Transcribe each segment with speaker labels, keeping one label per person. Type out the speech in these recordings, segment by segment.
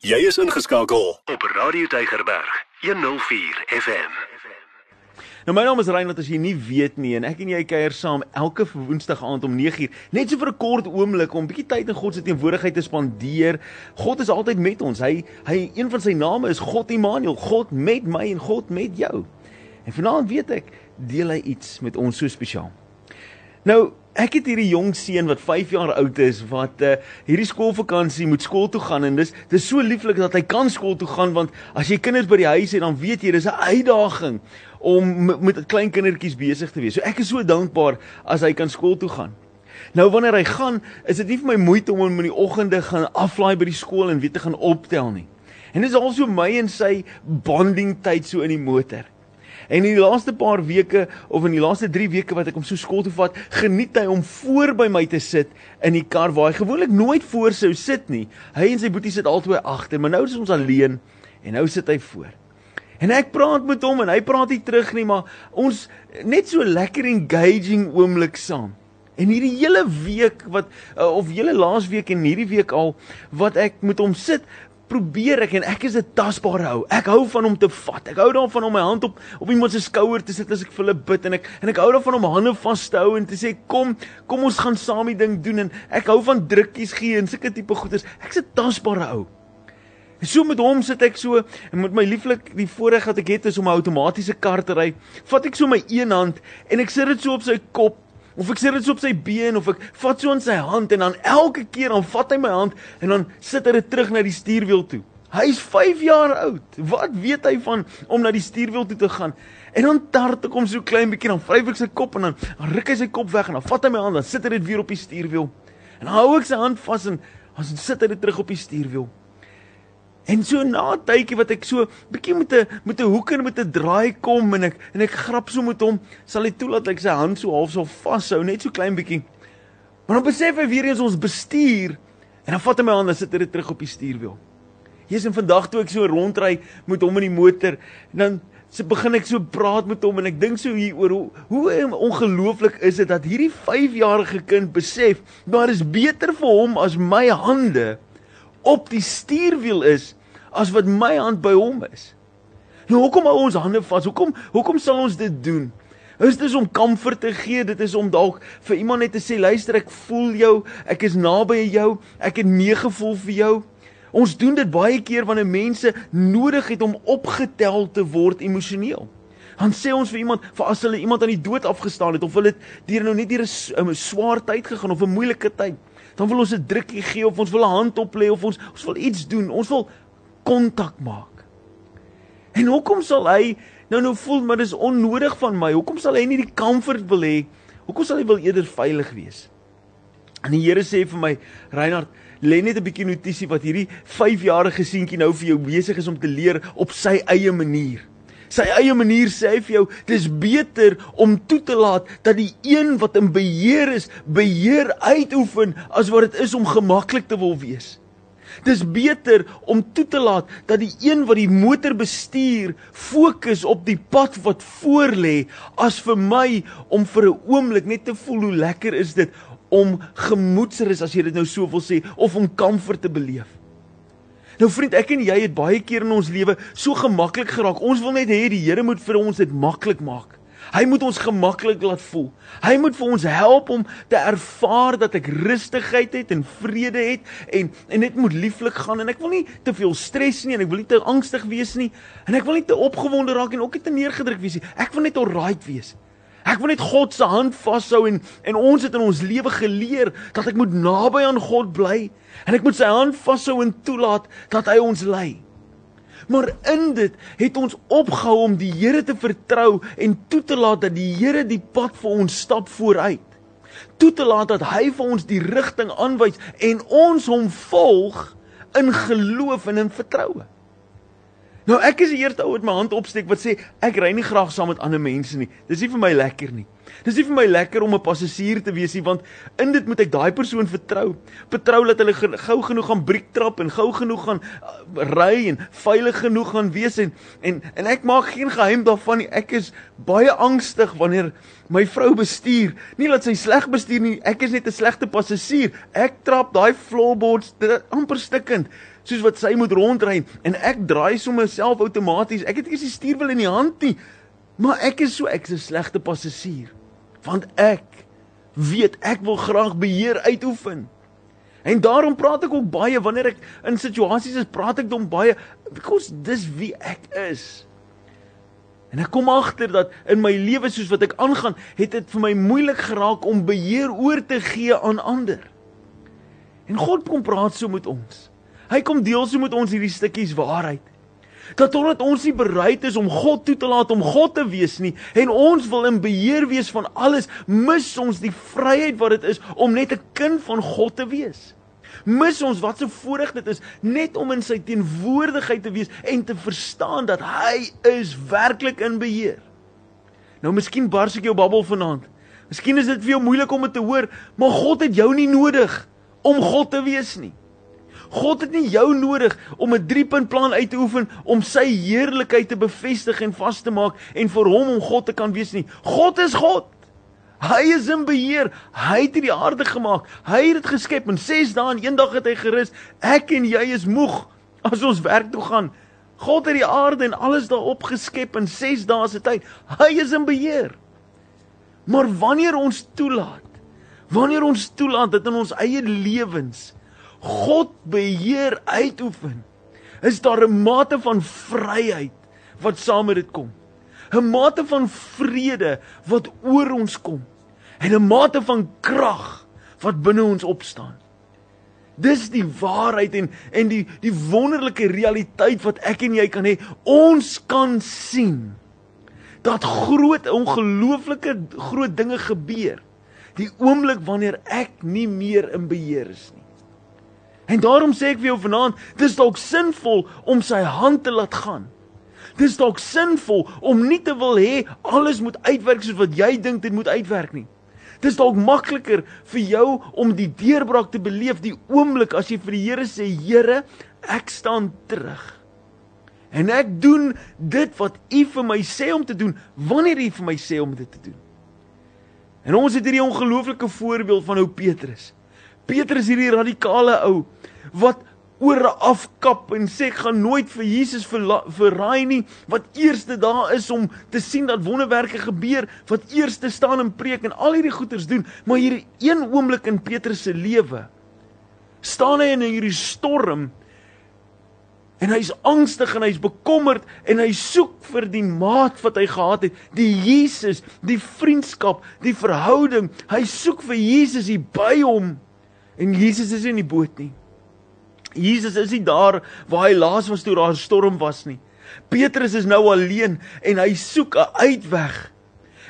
Speaker 1: Jy is ingeskakel op Radio Tygerberg 104 FM.
Speaker 2: Nou my naam is Reinhard as jy nie weet nie en ek en jy kuier saam elke woensdag aand om 9uur net so vir 'n kort oomblik om 'n bietjie tyd in God se teenwoordigheid te spandeer. God is altyd met ons. Hy hy een van sy name is God Immanuel, God met my en God met jou. En vanaand weet ek deel hy iets met ons so spesiaal. Nou, ek het hierdie jong seun wat 5 jaar oud is wat uh, hierdie skoolvakansie moet skool toe gaan en dis dis so lieflik dat hy kan skool toe gaan want as jy kinders by die huis het dan weet jy dis 'n uitdaging om met klein kindertjies besig te wees. So ek is so dankbaar as hy kan skool toe gaan. Nou wanneer hy gaan, is dit nie vir my moeite om hom in die oggende gaan aflaai by die skool en weer te gaan optel nie. En dit is also my en sy bonding tyd so in die motor. En in die laaste paar weke of in die laaste 3 weke wat ek hom so skool toe vat, geniet hy om voor by my te sit in die kar waar hy gewoonlik nooit voor sou sit nie. Hy en sy boetie sit albei agter, maar nou is ons alleen en nou sit hy voor. En ek praat met hom en hy praat nie terug nie, maar ons net so lekker engaging oomblik saam. En hierdie hele week wat uh, of hele laasweek en hierdie week al wat ek met hom sit, probeer ek en ek is 'n tasbare ou. Ek hou van om te vat. Ek hou daarvan om my hand op op iemand se skouer te sit as ek vir hulle bid en ek en ek hou daarvan om hande vas te hou en te sê kom, kom ons gaan saam die ding doen en ek hou van drukkies gee en sulke tipe goeders. Ek's 'n tasbare ou. En so met hom sit ek so en met my lieflik die voorreg wat ek het is om 'n outomatiese kar te ry. Vat ek so my een hand en ek sit dit so op sy kop of ek sit dit so op sy been of ek vat so in sy hand en dan elke keer dan vat hy my hand en dan sit hy dit terug na die stuurwiel toe. Hy is 5 jaar oud. Wat weet hy van om na die stuurwiel toe te gaan? En dan tart ek hom so klein bietjie dan vryf ek sy kop en dan, ruk hy sy kop weg en dan vat hy my hand dan sit hy dit weer op die stuurwiel. En dan hou ek sy hand vas en dan sit hy dit terug op die stuurwiel. En so na 'n tydjie wat ek so bietjie met 'n met 'n hoek en met 'n draai kom en ek en ek grap so met hom, sal hy toelaat ek sy hand so half so vashou, net so klein bietjie. Maar dan besef hy weer eens ons bestuur en dan vat hy my hand en sit dit terug op die stuurwiel. Jesus en vandag toe ek so rondry met hom in die motor, dan se begin ek so praat met hom en ek dink so hier oor hoe hoe ongelooflik is dit dat hierdie 5-jarige kind besef, maar is beter vir hom as my hande op die stuurwiel is as wat my hand by hom is. Nou hoekom hou ons hande vas? Hoekom hoekom sal ons dit doen? Is dit om comfort te gee? Dit is om dalk vir iemand net te sê, luister, ek voel jou, ek is naby jou, ek het meegevoel vir jou. Ons doen dit baie keer wanneer mense nodig het om opgetel te word emosioneel. Dan sê ons vir iemand, vir as hulle iemand aan die dood afgestaan het of hulle deur nou net deur 'n swaar tyd gegaan of 'n moeilike tyd, dan wil ons 'n drukkie gee of ons wil 'n hand op lê of ons ons wil iets doen. Ons wil kontak maak. En hoekom sal hy nou nou voel maar dis onnodig van my? Hoekom sal hy nie die comfort wil hê? Hoekom sal hy wil eerder veilig wees? En die Here sê vir my, Reinhard, lê net 'n bietjie notisie wat hierdie 5-jarige seentjie nou vir jou besig is om te leer op sy eie manier. Sy eie manier sê hy vir jou, dis beter om toe te laat dat die een wat in beheer is, beheer uitoefen as wat dit is om gemaklik te wil wees. Dis beter om toe te laat dat die een wat die motor bestuur fokus op die pad wat voor lê as vir my om vir 'n oomblik net te voel hoe lekker is dit om gemoedsrus as jy dit nou so wil sê of om comfort te beleef. Nou vriend, ek en jy het baie keer in ons lewe so gemaklik geraak. Ons wil net hê die Here moet vir ons dit maklik maak. Hy moet ons gemaklik laat voel. Hy moet vir ons help om te ervaar dat ek rustigheid het en vrede het en en dit moet lieflik gaan en ek wil nie te veel stres nie en ek wil nie te angstig wees nie en ek wil nie te opgewonde raak en ook nie te neergedruk wees nie. Ek wil net alright wees. Ek wil net God se hand vashou en en ons het in ons lewe geleer dat ek moet naby aan God bly en ek moet sy hand vashou en toelaat dat hy ons lei. Maar in dit het ons opgehou om die Here te vertrou en toe te laat dat die Here die pad vir ons stap vooruit. Toe te laat dat hy vir ons die rigting aanwys en ons hom volg in geloof en in vertroue. Nou ek is die eerste ou wat my hand opsteek wat sê ek ry nie graag saam met ander mense nie. Dis nie vir my lekker nie. Dis nie vir my lekker om 'n passasier te wees nie want in dit moet ek daai persoon vertrou. Vertrou dat hulle gou genoeg gaan briektrap en gou genoeg gaan uh, ry en veilig genoeg gaan wees en en en ek maak geen geheim daarvan nie. Ek is baie angstig wanneer my vrou bestuur. Nie dat sy sleg bestuur nie, ek is net 'n slegte passasier. Ek trap daai floorboards amper stikkend. Soos wat sy moet rondry en ek draai sommer self outomaties. Ek het eers die stuurwiel in die hand nie. Maar ek is so ek's 'n slegte passasier. Want ek weet ek wil graag beheer uitoefen. En daarom praat ek ook baie wanneer ek in situasies is, praat ek dan baie because dis wie ek is. En ek kom agter dat in my lewe soos wat ek aangaan, het dit vir my moeilik geraak om beheer oor te gee aan ander. En God kom praat so met ons. Hy kom deel so met ons hierdie stukkies waarheid. Dat totdat ons nie bereid is om God toe te laat om God te wees nie en ons wil in beheer wees van alles, mis ons die vryheid wat dit is om net 'n kind van God te wees. Mis ons wat so voorreg dit is net om in sy teenwoordigheid te wees en te verstaan dat hy is werklik in beheer. Nou miskien bars ek jou babbel vanaand. Miskien is dit vir jou moeilik om dit te hoor, maar God het jou nie nodig om God te wees nie. God het nie jou nodig om 'n 3-punt plan uit te oefen om sy heerlikheid te bevestig en vas te maak en vir hom om God te kan wees nie. God is God. Hy is in beheer. Hy het die aarde gemaak. Hy het dit geskep in 6 dae en een dag het hy gerus. Ek en jy is moeg as ons werk toe gaan. God het die aarde en alles daarop geskep in 6 dae se tyd. Hy is in beheer. Maar wanneer ons toelaat Wanneer ons toelaat dat in ons eie lewens God beheer uitoefen, is daar 'n mate van vryheid wat saam met dit kom. 'n Mate van vrede wat oor ons kom en 'n mate van krag wat binne ons opstaan. Dis die waarheid en en die die wonderlike realiteit wat ek en jy kan hê. Ons kan sien dat groot ongelooflike groot dinge gebeur die oomblik wanneer ek nie meer in beheer is nie. En daarom sê ek vir jou vanaand, dis dalk sinvol om sy hand te laat gaan. Dis dalk sinvol om nie te wil hê alles moet uitwerk soos wat jy dink dit moet uitwerk nie. Dis dalk makliker vir jou om die deurbraak te beleef die oomblik as jy vir die Here sê, Here, ek staan terug. En ek doen dit wat U vir my sê om te doen, wanneer U vir my sê om dit te doen. En ons het hierdie ongelooflike voorbeeld van ou Petrus. Petrus hierdie radikale ou wat oor afkap en sê ek gaan nooit vir Jesus verraai nie wat eerste daar is om te sien dat wonderwerke gebeur wat eerste staan en preek en al hierdie goeters doen maar hierdie een oomblik in Petrus se lewe staan hy in hierdie storm En hy's angstig en hy's bekommerd en hy soek vir die maat wat hy gehad het, die Jesus, die vriendskap, die verhouding. Hy soek vir Jesus hier by hom. En Jesus is nie in die boot nie. Jesus is nie daar waar hy laas was toe daar 'n storm was nie. Petrus is nou alleen en hy soek 'n uitweg.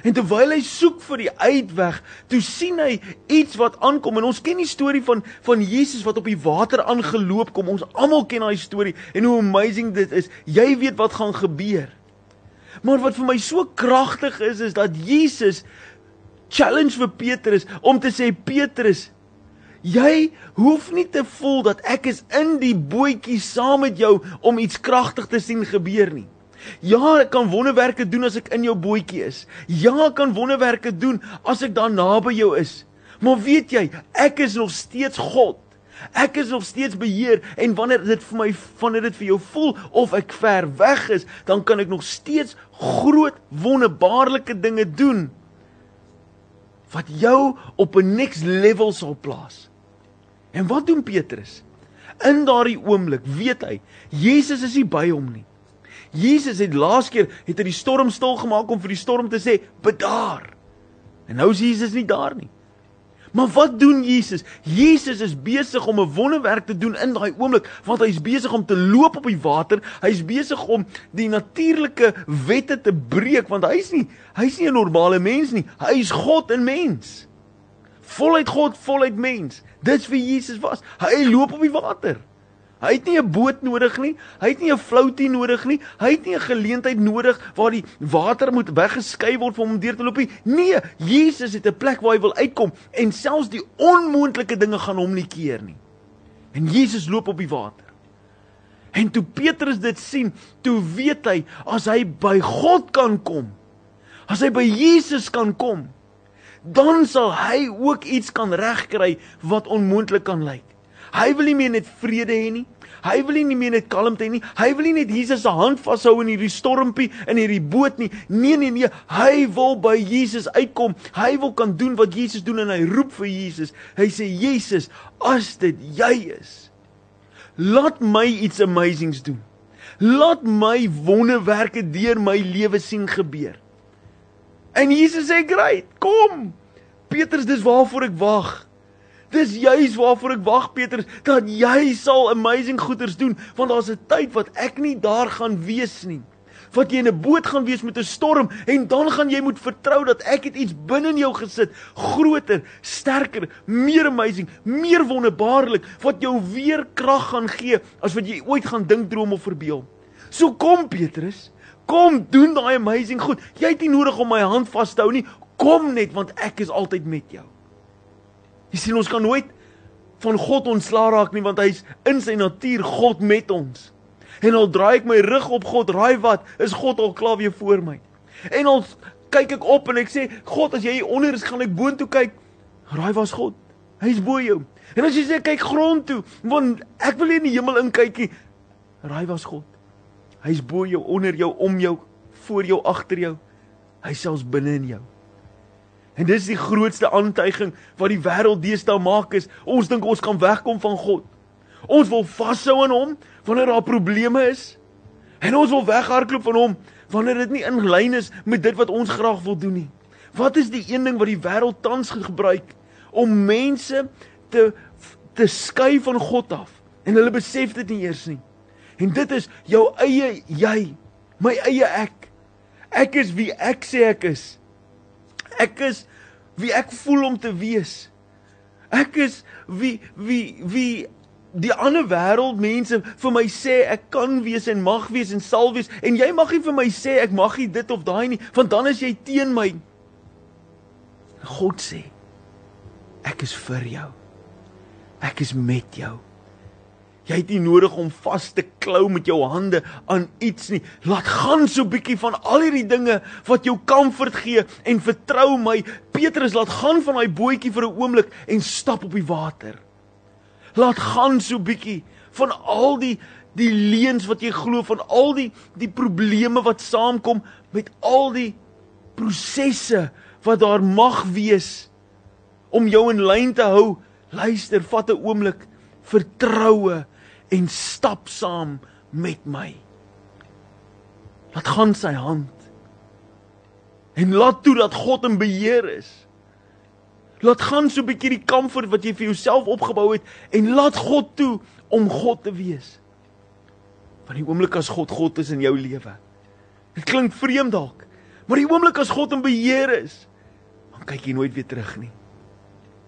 Speaker 2: En terwyl hy soek vir die uitweg, toe sien hy iets wat aankom en ons ken die storie van van Jesus wat op die water aangeloop kom. Ons almal ken daai storie en hoe amazing dit is. Jy weet wat gaan gebeur. Maar wat vir my so kragtig is is dat Jesus challenge vir Petrus om te sê Petrus Jy hoef nie te voel dat ek is in die bootjie saam met jou om iets kragtig te sien gebeur nie. Ja, ek kan wonderwerke doen as ek in jou bootjie is. Ja, ek kan wonderwerke doen as ek daar naby jou is. Maar weet jy, ek is nog steeds God. Ek is nog steeds beheer en wanneer dit vir my wanneer dit vir jou voel of ek ver weg is, dan kan ek nog steeds groot wonderbaarlike dinge doen wat jou op 'n next level sal plaas. En wat doen Petrus? In daardie oomblik weet hy, Jesus is nie by hom nie. Jesus het laas keer het hy die storm stil gemaak om vir die storm te sê bedaar. En nou is Jesus nie daar nie. Maar wat doen Jesus? Jesus is besig om 'n wonderwerk te doen in daai oomblik want hy's besig om te loop op die water. Hy's besig om die natuurlike wette te breek want hy's nie hy's nie 'n normale mens nie. Hy's God en mens. Voluit God, voluit mens. Dis wie Jesus was. Hy loop op die water. Hy het nie 'n boot nodig nie. Hy het nie 'n floutie nodig nie. Hy het nie 'n geleentheid nodig waar die water moet weggeskei word vir hom om deur te loop nie. Nee, Jesus het 'n plek waar hy wil uitkom en selfs die onmoontlike dinge gaan hom nie keer nie. En Jesus loop op die water. En toe Petrus dit sien, toe weet hy as hy by God kan kom, as hy by Jesus kan kom, dan sal hy ook iets kan regkry wat onmoontlik kan lyk. Hy wil nie meer net vrede hê nie. Hy wil nie meer net kalmte hê nie. Hy wil nie net Jesus se hand vashou in hierdie stormpie in hierdie boot nie. Nee nee nee, hy wil by Jesus uitkom. Hy wil kan doen wat Jesus doen en hy roep vir Jesus. Hy sê Jesus, as dit jy is, laat my iets amazings doen. Laat my wonderwerke deur my lewe sien gebeur. En Jesus sê, "Great, kom." Petrus, dis waarvoor ek wag. Dis juis waarvoor ek wag Petrus dat jy sal amazing goeders doen want daar's 'n tyd wat ek nie daar gaan wees nie. Wat jy in 'n boot gaan wees met 'n storm en dan gaan jy moet vertrou dat ek het iets binne in jou gesit, groter, sterker, meer amazing, meer wonderbaarlik wat jou weer krag gaan gee as wat jy ooit gaan dink, droom of verbeel. So kom Petrus, kom doen daai amazing goed. Jy het nie nodig om my hand vas te hou nie. Kom net want ek is altyd met jou. Jy sien ons kan nooit van God ontslaa raak nie want hy's in sy natuur God met ons. En al draai ek my rug op God, raai wat, is God al klaar weer voor my. En al kyk ek op en ek sê, God, as jy hier onder is, gaan ek boontoe kyk. Raai waar's God? Hy's bo jou. En as jy sê kyk grond toe, want ek wil nie in die hemel inkyk nie. Raai waar's God? Hy's bo jou, onder jou, om jou, voor jou, agter jou. Hy selfs binne in jou. En dis die grootste aantuiging wat die wêreld deesdae maak is, ons dink ons kan wegkom van God. Ons wil vashou aan hom wanneer daar probleme is. En ons wil weghardloop van hom wanneer dit nie in lyn is met dit wat ons graag wil doen nie. Wat is die een ding wat die wêreld tans gebruik om mense te te skei van God af? En hulle besef dit nie eers nie. En dit is jou eie jy, my eie ek. Ek is wie ek sê ek is. Ek is wie ek voel om te wees. Ek is wie wie wie die ander wêreld mense vir my sê ek kan wees en mag wees en sal wees en jy mag nie vir my sê ek mag nie dit of daai nie want dan is jy teen my. God sê ek is vir jou. Ek is met jou. Jy het nie nodig om vas te klou met jou hande aan iets nie. Laat gaan so bietjie van al hierdie dinge wat jou comfort gee en vertrou my. Petrus, laat gaan van daai bootjie vir 'n oomblik en stap op die water. Laat gaan so bietjie van al die die leuns wat jy glo van al die die probleme wat saamkom met al die prosesse wat daar mag wees om jou in lyn te hou. Luister, vat 'n oomblik vertroue en stap saam met my. Laat gaan sy hand. En laat toe dat God in beheer is. Laat gaan so 'n bietjie die comfort wat jy vir jouself opgebou het en laat God toe om God te wees. Want die oomblik as God God is in jou lewe. Dit klink vreemd dalk, maar die oomblik as God in beheer is, dan kyk jy nooit weer terug nie.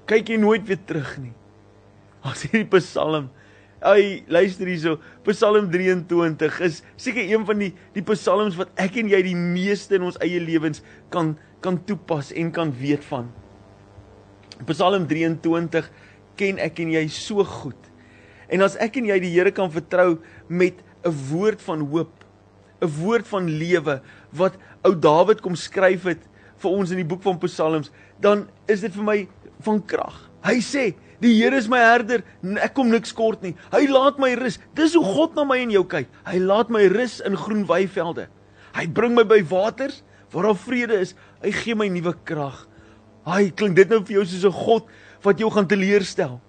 Speaker 2: Kyk jy nooit weer terug nie. As hierdie Psalm Ai, luister hierso. Psalm 23 is seker een van die die psalms wat ek en jy die meeste in ons eie lewens kan kan toepas en kan weet van. Psalm 23 ken ek en jy so goed. En as ek en jy die Here kan vertrou met 'n woord van hoop, 'n woord van lewe wat ou Dawid kom skryf het vir ons in die boek van Psalms, dan is dit vir my van krag. Hy sê, Die Here is my herder, ek kom niks kort nie. Hy laat my rus. Dis hoe God na my en jou kyk. Hy laat my rus in groen weivelde. Hy bring my by waters waar daar vrede is. Hy gee my nuwe krag. Hy klink dit nou vir jou soos 'n God wat jou gaan teleurstel?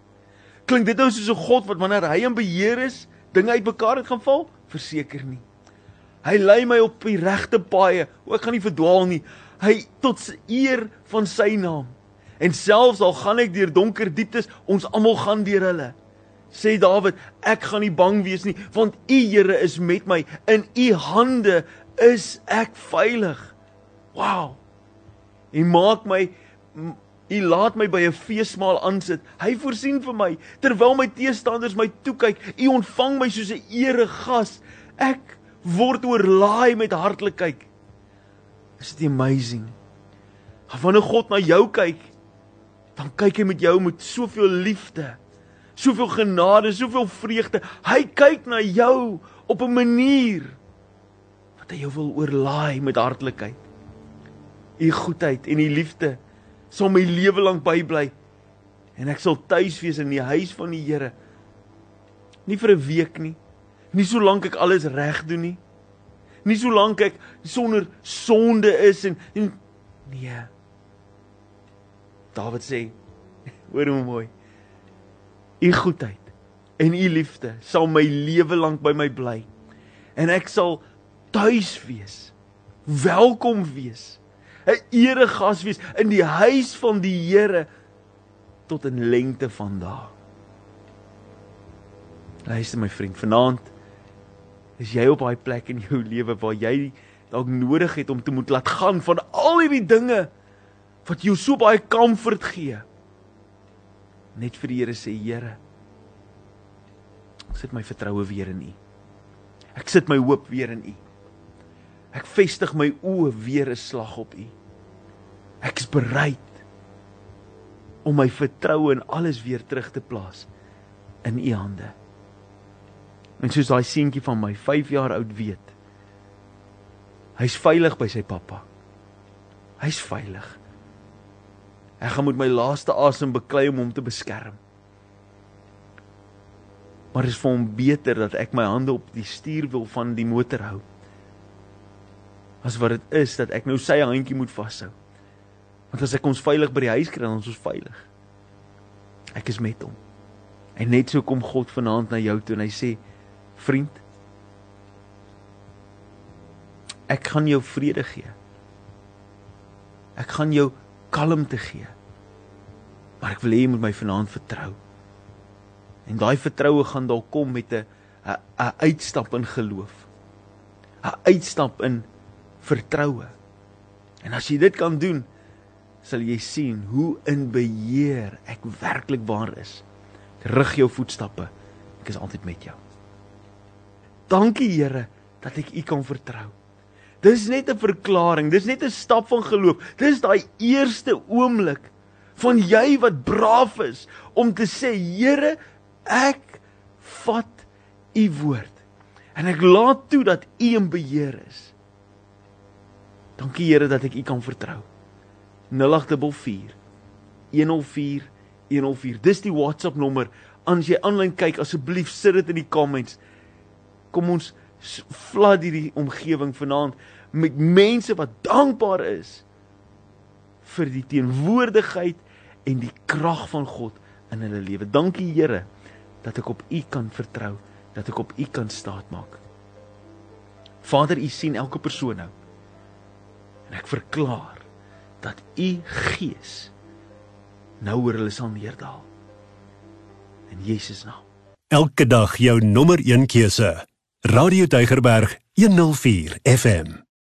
Speaker 2: Klink dit nou soos 'n God wat wanneer hy in beheer is, dinge uitmekaar het gaan val? Verseker nie. Hy lei my op die regte paaie. O, ek gaan nie verdwaal nie. Hy tot eer van sy naam. En selfs al gaan ek deur donker dieptes, ons almal gaan deur hulle. Sê Dawid, ek gaan nie bang wees nie, want U Here is met my. In U hande is ek veilig. Wow. U maak my U laat my by 'n feesmaal aansit. Hy voorsien vir my terwyl my teestanders my toe kyk. U ontvang my soos 'n eregas. Ek word oorlaai met hartlikheid. Is dit amazing? Wanneer God na jou kyk, dan kyk hy met jou met soveel liefde, soveel genade, soveel vreugde. Hy kyk na jou op 'n manier wat hy jou wil oorlaai met hartlikheid. U goedheid en u liefde sal my lewe lank bybly en ek sal tuis wees in die huis van die Here Nie vir 'n week nie. Nie solank ek alles reg doen nie. Nie solank ek sonder sonde is en, en nee. Dawid sê, hoor hoe mooi. U goedheid en u liefde sal my lewe lank by my bly. En ek sal tuis wees. Welkom wees. 'n Eregas wees in die huis van die Here tot in lengte van dae. Luister my vriend, vanaand is jy op daai plek in jou lewe waar jy dalk nodig het om te moet laat gaan van al hierdie dinge wat jou so baie comfort gee. Net vir die Here sê, Here, ek sit my vertroue weer in U. Ek sit my hoop weer in U. Ek vestig my oë weer 'n slag op U. Ek is bereid om my vertroue in alles weer terug te plaas in U hande. En soos daai seentjie van my 5 jaar oud weet. Hy's veilig by sy pappa. Hy's veilig. Ek gaan met my laaste asem beklei om hom te beskerm. Maar dit is vir hom beter dat ek my hande op die stuurwiel van die motor hou. As wat dit is dat ek nou sy handjie moet vashou. Want as ek ons veilig by die huis kry, dan is ons veilig. Ek is met hom. En net so kom God vanaand na jou toe en hy sê: Vriend, ek gaan jou vrede gee. Ek gaan jou kalmte gee. Maar ek wil hê jy moet my vanaand vertrou. En daai vertroue gaan dalk kom met 'n 'n uitstap in geloof. 'n Uitstap in vertroue. En as jy dit kan doen, sal jy sien hoe in beheer ek werklik waar is. Rig jou voetstappe. Ek is altyd met jou. Dankie Here dat ek U kan vertrou. Dis net 'n verklaring, dis net 'n stap van geloof. Dis daai eerste oomblik van jy wat braaf is om te sê Here, ek vat U woord en ek laat toe dat U in beheer is. Dankie Here dat ek U kan vertrou. 0844 104 104. Dis die WhatsApp nommer. As jy aanlyn kyk, asseblief sit dit in die comments kom ons vlad hierdie omgewing vanaand met mense wat dankbaar is vir die teenwoordigheid en die krag van God in hulle lewe. Dankie Here dat ek op U kan vertrou, dat ek op U kan staatmaak. Vader, U sien elke persoon nou. En ek verklaar dat U Gees nou oor hulle sal neerdal. In Jesus naam.
Speaker 1: Elke dag jou nommer 1 keuse. Radio Deugerberg 104 FM